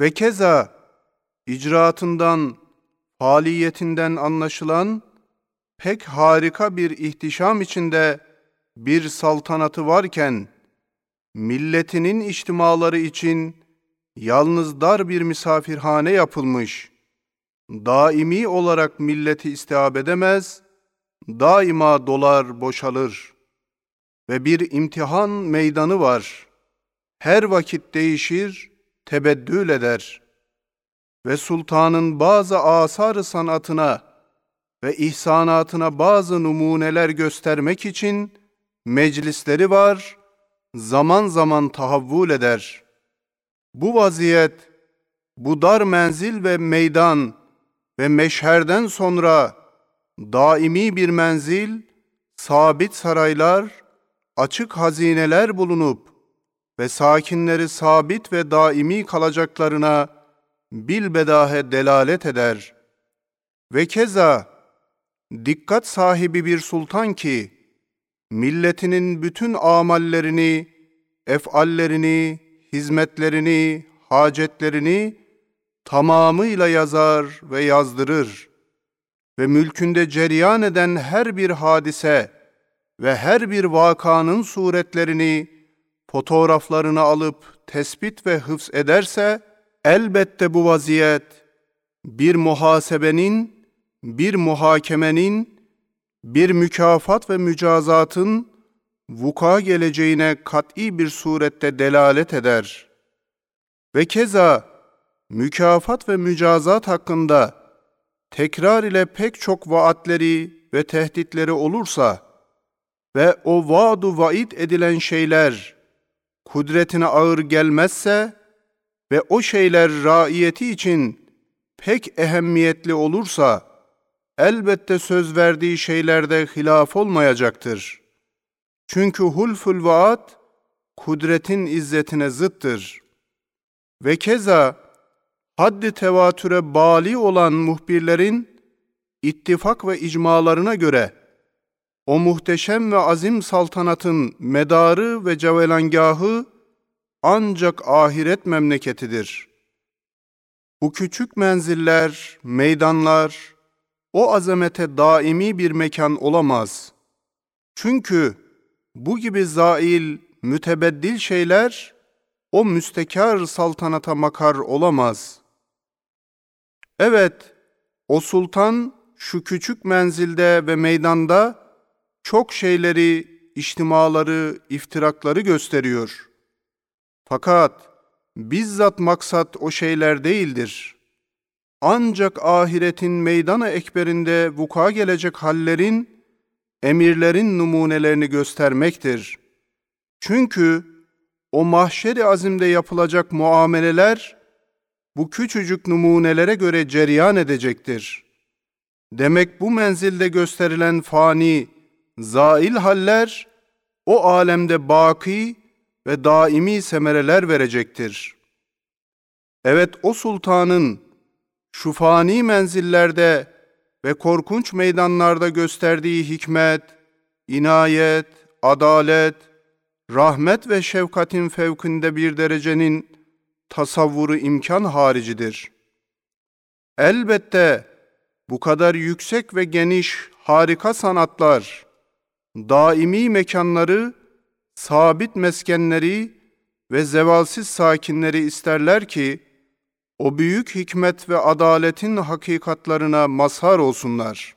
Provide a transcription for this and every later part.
Ve keza icraatından, faaliyetinden anlaşılan pek harika bir ihtişam içinde bir saltanatı varken, milletinin içtimaları için yalnız dar bir misafirhane yapılmış, daimi olarak milleti istihab edemez, daima dolar boşalır ve bir imtihan meydanı var. Her vakit değişir, tebeddül eder ve sultanın bazı asar sanatına ve ihsanatına bazı numuneler göstermek için meclisleri var, zaman zaman tahavvul eder. Bu vaziyet, bu dar menzil ve meydan ve meşherden sonra daimi bir menzil, sabit saraylar, açık hazineler bulunup ve sakinleri sabit ve daimi kalacaklarına bilbedahe delalet eder. Ve keza dikkat sahibi bir sultan ki milletinin bütün amallerini, efallerini, hizmetlerini, hacetlerini tamamıyla yazar ve yazdırır ve mülkünde cereyan eden her bir hadise ve her bir vakanın suretlerini, fotoğraflarını alıp tespit ve hıfz ederse, elbette bu vaziyet bir muhasebenin, bir muhakemenin, bir mükafat ve mücazatın vuka geleceğine kat'i bir surette delalet eder. Ve keza mükafat ve mücazat hakkında tekrar ile pek çok vaatleri ve tehditleri olursa ve o vaadu vaid edilen şeyler kudretine ağır gelmezse ve o şeyler raiyeti için pek ehemmiyetli olursa elbette söz verdiği şeylerde hilaf olmayacaktır. Çünkü hulful vaat kudretin izzetine zıttır. Ve keza haddi tevatüre bali olan muhbirlerin ittifak ve icmalarına göre o muhteşem ve azim saltanatın medarı ve cevelangahı ancak ahiret memleketidir. Bu küçük menziller, meydanlar, o azamete daimi bir mekan olamaz. Çünkü bu gibi zail, mütebeddil şeyler, o müstekar saltanata makar olamaz. Evet, o sultan şu küçük menzilde ve meydanda çok şeyleri, içtimaları, iftirakları gösteriyor. Fakat bizzat maksat o şeyler değildir. Ancak ahiretin meydana ekberinde vuka gelecek hallerin, emirlerin numunelerini göstermektir. Çünkü o mahşeri azimde yapılacak muameleler, bu küçücük numunelere göre cereyan edecektir. Demek bu menzilde gösterilen fani, zail haller o alemde baki ve daimi semereler verecektir. Evet o sultanın şu fani menzillerde ve korkunç meydanlarda gösterdiği hikmet, inayet, adalet, rahmet ve şefkatin fevkinde bir derecenin tasavvuru imkan haricidir. Elbette bu kadar yüksek ve geniş harika sanatlar, daimi mekanları, sabit meskenleri ve zevalsiz sakinleri isterler ki, o büyük hikmet ve adaletin hakikatlarına mazhar olsunlar.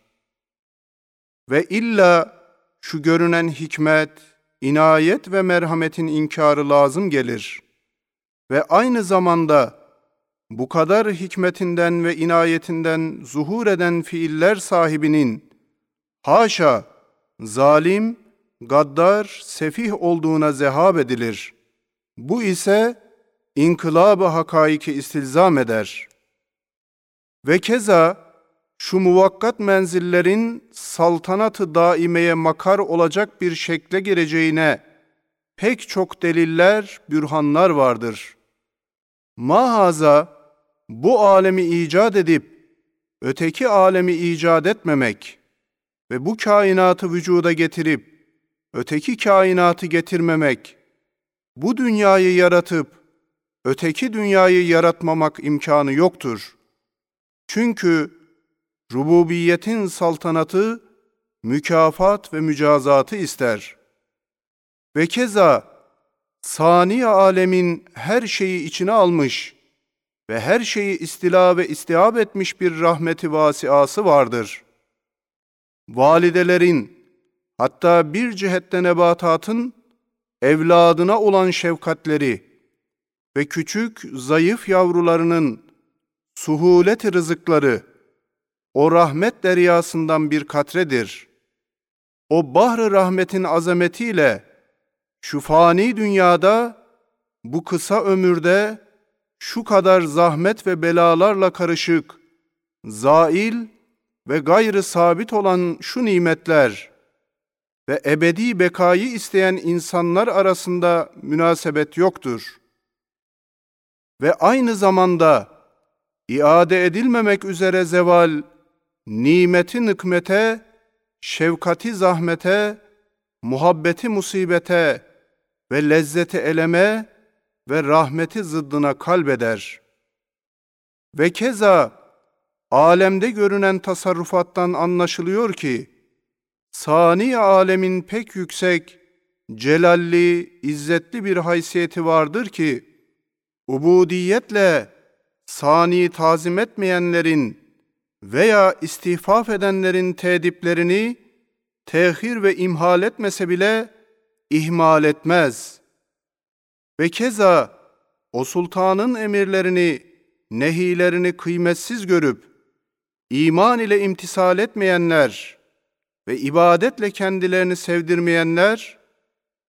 Ve illa şu görünen hikmet, inayet ve merhametin inkarı lazım gelir. Ve aynı zamanda bu kadar hikmetinden ve inayetinden zuhur eden fiiller sahibinin, haşa, zalim, gaddar, sefih olduğuna zehab edilir. Bu ise inkılab-ı hakaiki istilzam eder. Ve keza şu muvakkat menzillerin saltanatı daimeye makar olacak bir şekle gireceğine pek çok deliller, bürhanlar vardır. Mahaza bu alemi icat edip öteki alemi icat etmemek ve bu kainatı vücuda getirip öteki kainatı getirmemek, bu dünyayı yaratıp öteki dünyayı yaratmamak imkanı yoktur. Çünkü rububiyetin saltanatı mükafat ve mücazatı ister. Ve keza sani alemin her şeyi içine almış ve her şeyi istila ve istihab etmiş bir rahmeti vasiası vardır. Validelerin, hatta bir cihette nebatatın, evladına olan şefkatleri ve küçük, zayıf yavrularının suhulet rızıkları, o rahmet deryasından bir katredir. O bahr rahmetin azametiyle, şu fani dünyada, bu kısa ömürde, şu kadar zahmet ve belalarla karışık, zail ve gayrı sabit olan şu nimetler ve ebedi bekayı isteyen insanlar arasında münasebet yoktur. Ve aynı zamanda iade edilmemek üzere zeval, nimeti nıkmete, şefkati zahmete, muhabbeti musibete ve lezzeti eleme ve rahmeti zıddına kalbeder. Ve keza alemde görünen tasarrufattan anlaşılıyor ki, sani alemin pek yüksek, celalli, izzetli bir haysiyeti vardır ki, ubudiyetle sani tazim etmeyenlerin veya istihfaf edenlerin tediplerini tehir ve imhal etmese bile ihmal etmez. Ve keza o sultanın emirlerini, nehilerini kıymetsiz görüp, iman ile imtisal etmeyenler ve ibadetle kendilerini sevdirmeyenler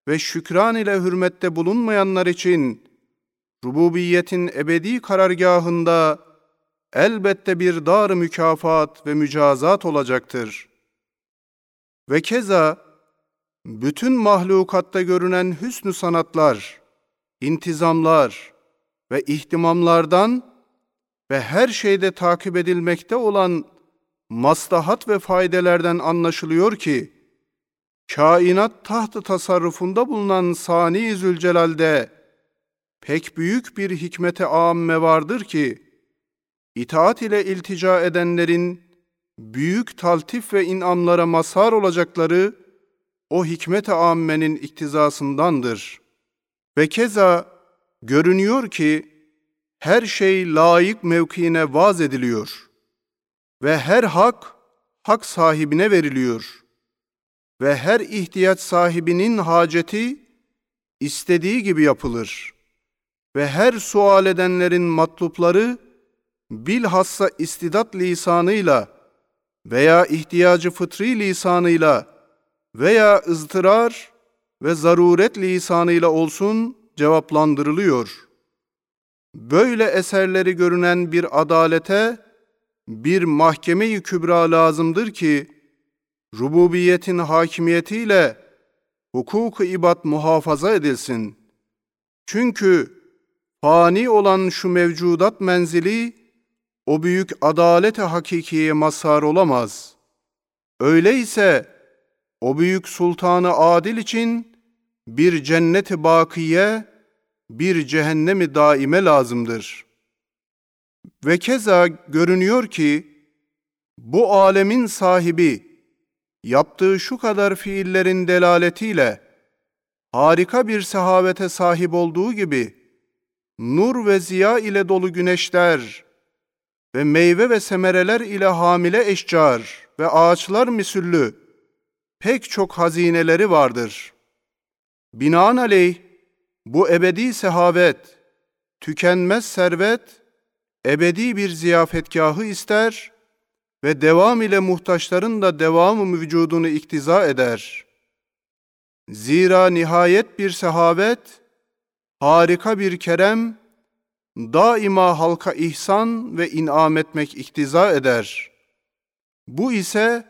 ve şükran ile hürmette bulunmayanlar için rububiyetin ebedi karargahında elbette bir dar mükafat ve mücazat olacaktır. Ve keza bütün mahlukatta görünen hüsnü sanatlar, intizamlar ve ihtimamlardan ve her şeyde takip edilmekte olan maslahat ve faydelerden anlaşılıyor ki, kainat tahtı tasarrufunda bulunan Sani Zülcelal'de pek büyük bir hikmete âmme vardır ki, itaat ile iltica edenlerin büyük taltif ve inamlara mazhar olacakları o hikmet-i âmmenin iktizasındandır. Ve keza görünüyor ki her şey layık mevkiine vaz ediliyor ve her hak hak sahibine veriliyor ve her ihtiyaç sahibinin haceti istediği gibi yapılır ve her sual edenlerin matlupları bilhassa istidat lisanıyla veya ihtiyacı fıtri lisanıyla veya ızdırar ve zaruret lisanıyla olsun cevaplandırılıyor. Böyle eserleri görünen bir adalete bir mahkeme-i kübra lazımdır ki rububiyetin hakimiyetiyle hukuk-ı ibad muhafaza edilsin. Çünkü fani olan şu mevcudat menzili o büyük adalet-i hakikiye mazhar olamaz. Öyleyse o büyük sultanı adil için bir cennet-i bakiye, bir cehennemi daime lazımdır. Ve keza görünüyor ki bu alemin sahibi yaptığı şu kadar fiillerin delaletiyle harika bir sehavete sahip olduğu gibi nur ve ziya ile dolu güneşler ve meyve ve semereler ile hamile eşcar ve ağaçlar misüllü pek çok hazineleri vardır. Binaenaleyh bu ebedi sehavet, tükenmez servet, ebedi bir ziyafetgahı ister ve devam ile muhtaçların da devamı vücudunu iktiza eder. Zira nihayet bir sehavet, harika bir kerem, daima halka ihsan ve inam etmek iktiza eder. Bu ise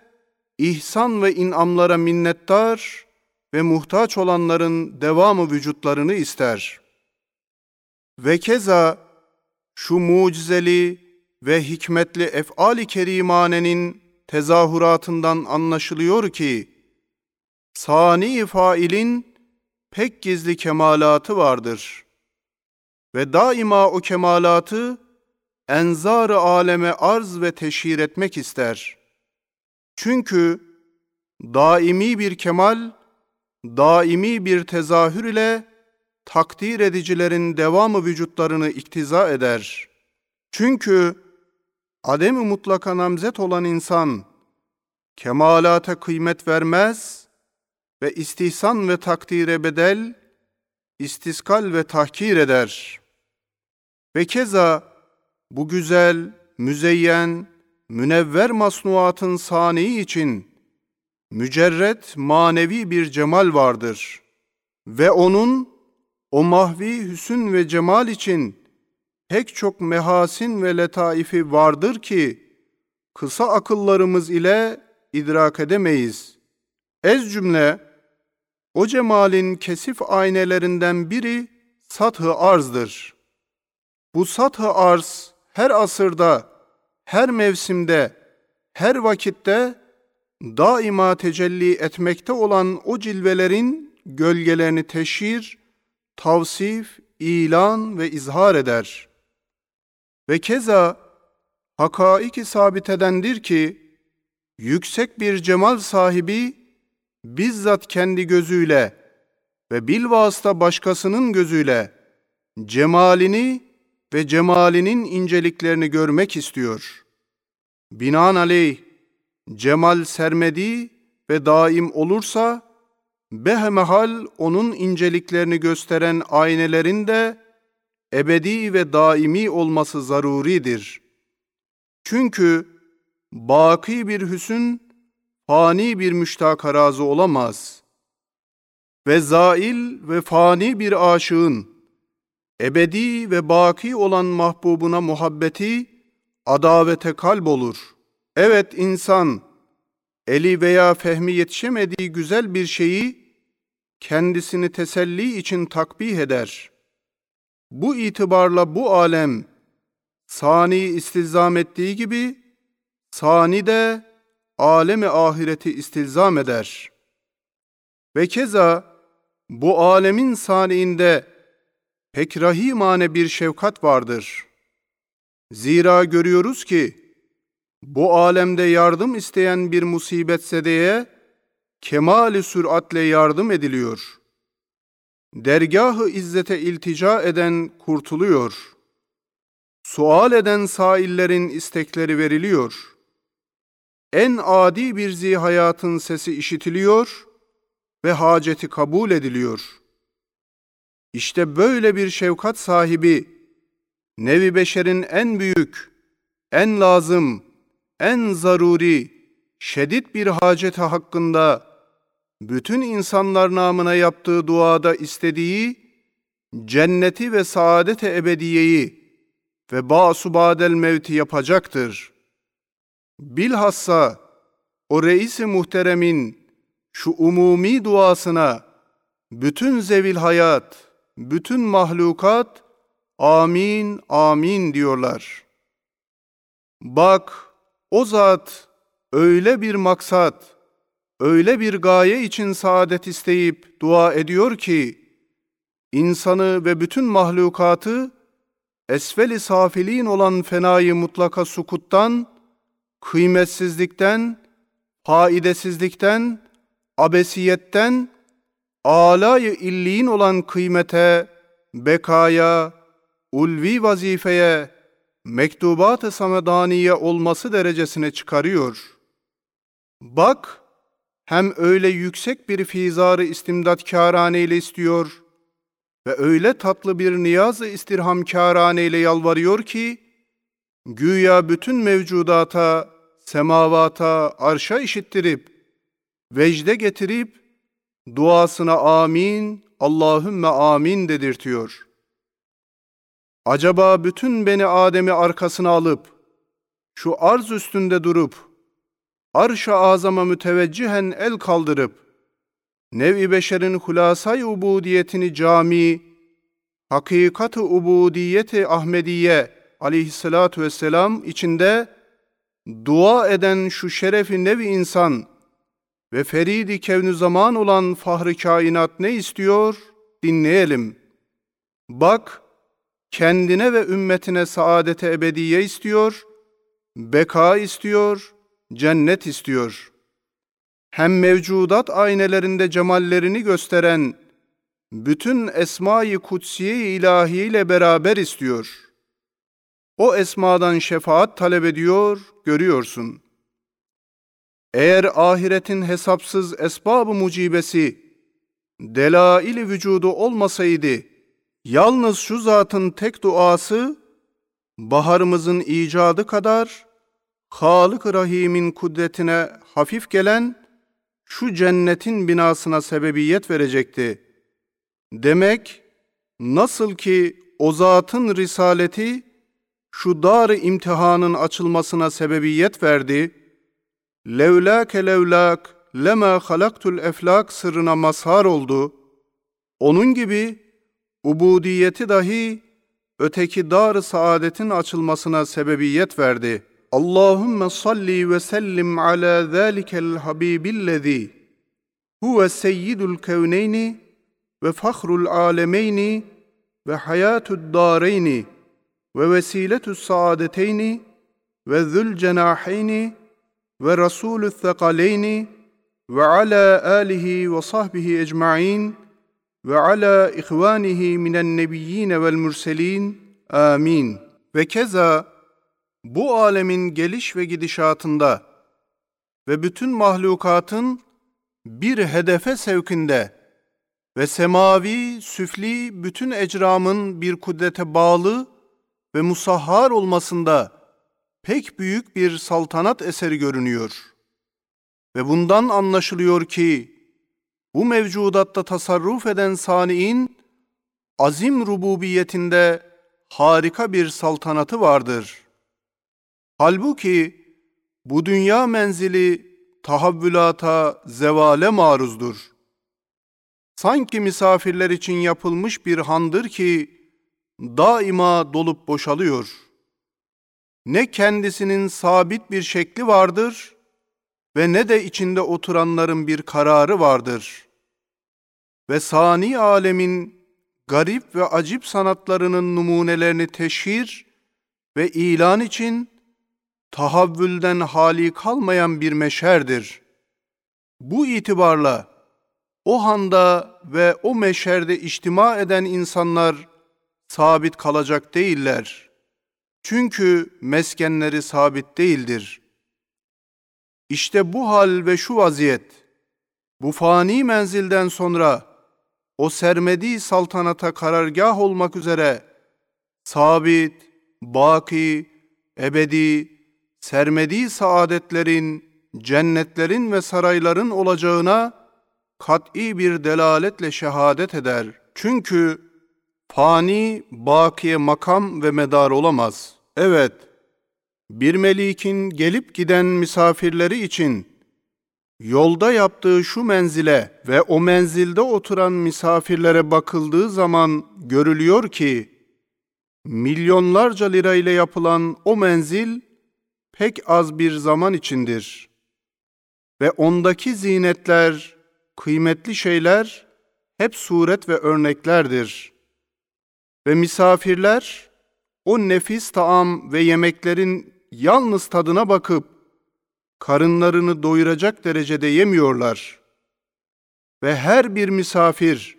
ihsan ve inamlara minnettar ve muhtaç olanların devamı vücutlarını ister. Ve keza şu mucizeli ve hikmetli ef'ali kerimanenin tezahüratından anlaşılıyor ki, sani failin pek gizli kemalatı vardır. ve daima o kemalatı enzar-ı aleme arz ve teşhir etmek ister. Çünkü daimi bir kemal, daimi bir tezahür ile takdir edicilerin devamı vücutlarını iktiza eder. Çünkü ademi mutlaka namzet olan insan, kemalata kıymet vermez ve istihsan ve takdire bedel, istiskal ve tahkir eder. Ve keza bu güzel, müzeyyen, münevver masnuatın saniyi için mücerret manevi bir cemal vardır. Ve onun o mahvi hüsün ve cemal için pek çok mehasin ve letaifi vardır ki kısa akıllarımız ile idrak edemeyiz. Ez cümle o cemalin kesif aynelerinden biri sathı arzdır. Bu sathı arz her asırda, her mevsimde, her vakitte daima tecelli etmekte olan o cilvelerin gölgelerini teşhir, tavsif, ilan ve izhar eder. Ve keza hakaiki sabitedendir ki, yüksek bir cemal sahibi bizzat kendi gözüyle ve bilvasıta başkasının gözüyle cemalini ve cemalinin inceliklerini görmek istiyor. Binaenaleyh cemal sermedi ve daim olursa behemehal onun inceliklerini gösteren aynelerin de ebedi ve daimi olması zaruridir. Çünkü baki bir hüsün fani bir müştaka razı olamaz. Ve zail ve fani bir aşığın ebedi ve baki olan mahbubuna muhabbeti adavete kalp olur. Evet insan eli veya fehmi yetişemediği güzel bir şeyi kendisini teselli için takbih eder. Bu itibarla bu alem sani istilzam ettiği gibi sani de alemi ahireti istilzam eder. Ve keza bu alemin saniinde pek rahimane bir şefkat vardır. Zira görüyoruz ki, bu alemde yardım isteyen bir musibet sedeye, kemali süratle yardım ediliyor. Dergahı izzete iltica eden kurtuluyor. Sual eden saillerin istekleri veriliyor. En adi bir zihayatın sesi işitiliyor ve haceti kabul ediliyor.'' İşte böyle bir şefkat sahibi, nevi beşerin en büyük, en lazım, en zaruri, şedid bir haceti hakkında, bütün insanlar namına yaptığı duada istediği, cenneti ve saadet-i ebediyeyi ve basubadel mevti yapacaktır. Bilhassa o reisi muhteremin şu umumi duasına bütün zevil hayat, bütün mahlukat amin amin diyorlar. Bak o zat öyle bir maksat, öyle bir gaye için saadet isteyip dua ediyor ki, insanı ve bütün mahlukatı esfeli safilin olan fenayı mutlaka sukuttan, kıymetsizlikten, faidesizlikten, abesiyetten alayı illiğin olan kıymete, bekaya, ulvi vazifeye, mektubat-ı samedaniye olması derecesine çıkarıyor. Bak, hem öyle yüksek bir fizarı istimdatkârane ile istiyor ve öyle tatlı bir niyaz-ı istirhamkârane ile yalvarıyor ki, güya bütün mevcudata, semavata, arşa işittirip, vecde getirip, duasına amin, Allahümme amin dedirtiyor. Acaba bütün beni Adem'i arkasına alıp, şu arz üstünde durup, arş-ı azama müteveccihen el kaldırıp, nev-i beşerin hulasay ubudiyetini cami, hakikat-ı ubudiyeti Ahmediye aleyhissalatu vesselam içinde dua eden şu şerefi nevi insan, ve feridi kevnü zaman olan fahri kainat ne istiyor? Dinleyelim. Bak, kendine ve ümmetine saadete ebediye istiyor, beka istiyor, cennet istiyor. Hem mevcudat aynelerinde cemallerini gösteren bütün esma-i kutsiye ilahi beraber istiyor. O esmadan şefaat talep ediyor, görüyorsun. Eğer ahiretin hesapsız esbab-ı mucibesi, delail-i vücudu olmasaydı, yalnız şu zatın tek duası, baharımızın icadı kadar, Halık-ı Rahim'in kudretine hafif gelen, şu cennetin binasına sebebiyet verecekti. Demek, nasıl ki o zatın risaleti, şu dar imtihanın açılmasına sebebiyet verdi, levlâke levlâk lema halaktul eflak sırrına mazhar oldu. Onun gibi ubudiyeti dahi öteki dar saadetin açılmasına sebebiyet verdi. Allahümme salli ve sellim ala zâlikel habibillezî huve seyyidul kevneyni ve fahrul alemeyni ve hayatud dareyni ve vesiletü saadeteyni ve zül cenaheyni ve rasulü thekaleyni ve ala alihi ve sahbihi ecma'in ve ala ihvanihi minen nebiyyine vel mürselin. Ve keza bu alemin geliş ve gidişatında ve bütün mahlukatın bir hedefe sevkinde ve semavi, süfli bütün ecramın bir kudrete bağlı ve musahhar olmasında pek büyük bir saltanat eseri görünüyor. Ve bundan anlaşılıyor ki bu mevcudatta tasarruf eden saniin azim rububiyetinde harika bir saltanatı vardır. Halbuki bu dünya menzili tahavvülata, zevale maruzdur. Sanki misafirler için yapılmış bir handır ki daima dolup boşalıyor. Ne kendisinin sabit bir şekli vardır ve ne de içinde oturanların bir kararı vardır. Ve sani alemin garip ve acip sanatlarının numunelerini teşhir ve ilan için tahavvülden hali kalmayan bir meşerdir. Bu itibarla o handa ve o meşerde içtima eden insanlar sabit kalacak değiller. Çünkü meskenleri sabit değildir. İşte bu hal ve şu vaziyet, bu fani menzilden sonra o sermedi saltanata karargah olmak üzere sabit, baki, ebedi, sermedi saadetlerin, cennetlerin ve sarayların olacağına kat'i bir delaletle şehadet eder. Çünkü fani, bakiye makam ve medar olamaz. Evet, bir melikin gelip giden misafirleri için yolda yaptığı şu menzile ve o menzilde oturan misafirlere bakıldığı zaman görülüyor ki, milyonlarca lira ile yapılan o menzil pek az bir zaman içindir. Ve ondaki zinetler, kıymetli şeyler hep suret ve örneklerdir. Ve misafirler o nefis taam ve yemeklerin yalnız tadına bakıp karınlarını doyuracak derecede yemiyorlar. Ve her bir misafir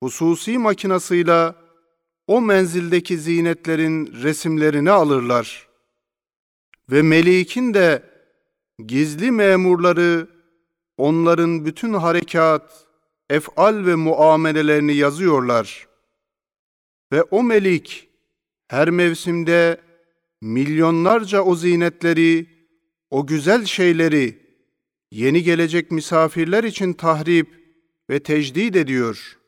hususi makinasıyla o menzildeki zinetlerin resimlerini alırlar. Ve Melik'in de gizli memurları onların bütün harekat, efal ve muamelelerini yazıyorlar. Ve o Melik her mevsimde milyonlarca o zinetleri, o güzel şeyleri yeni gelecek misafirler için tahrip ve tecdid ediyor.''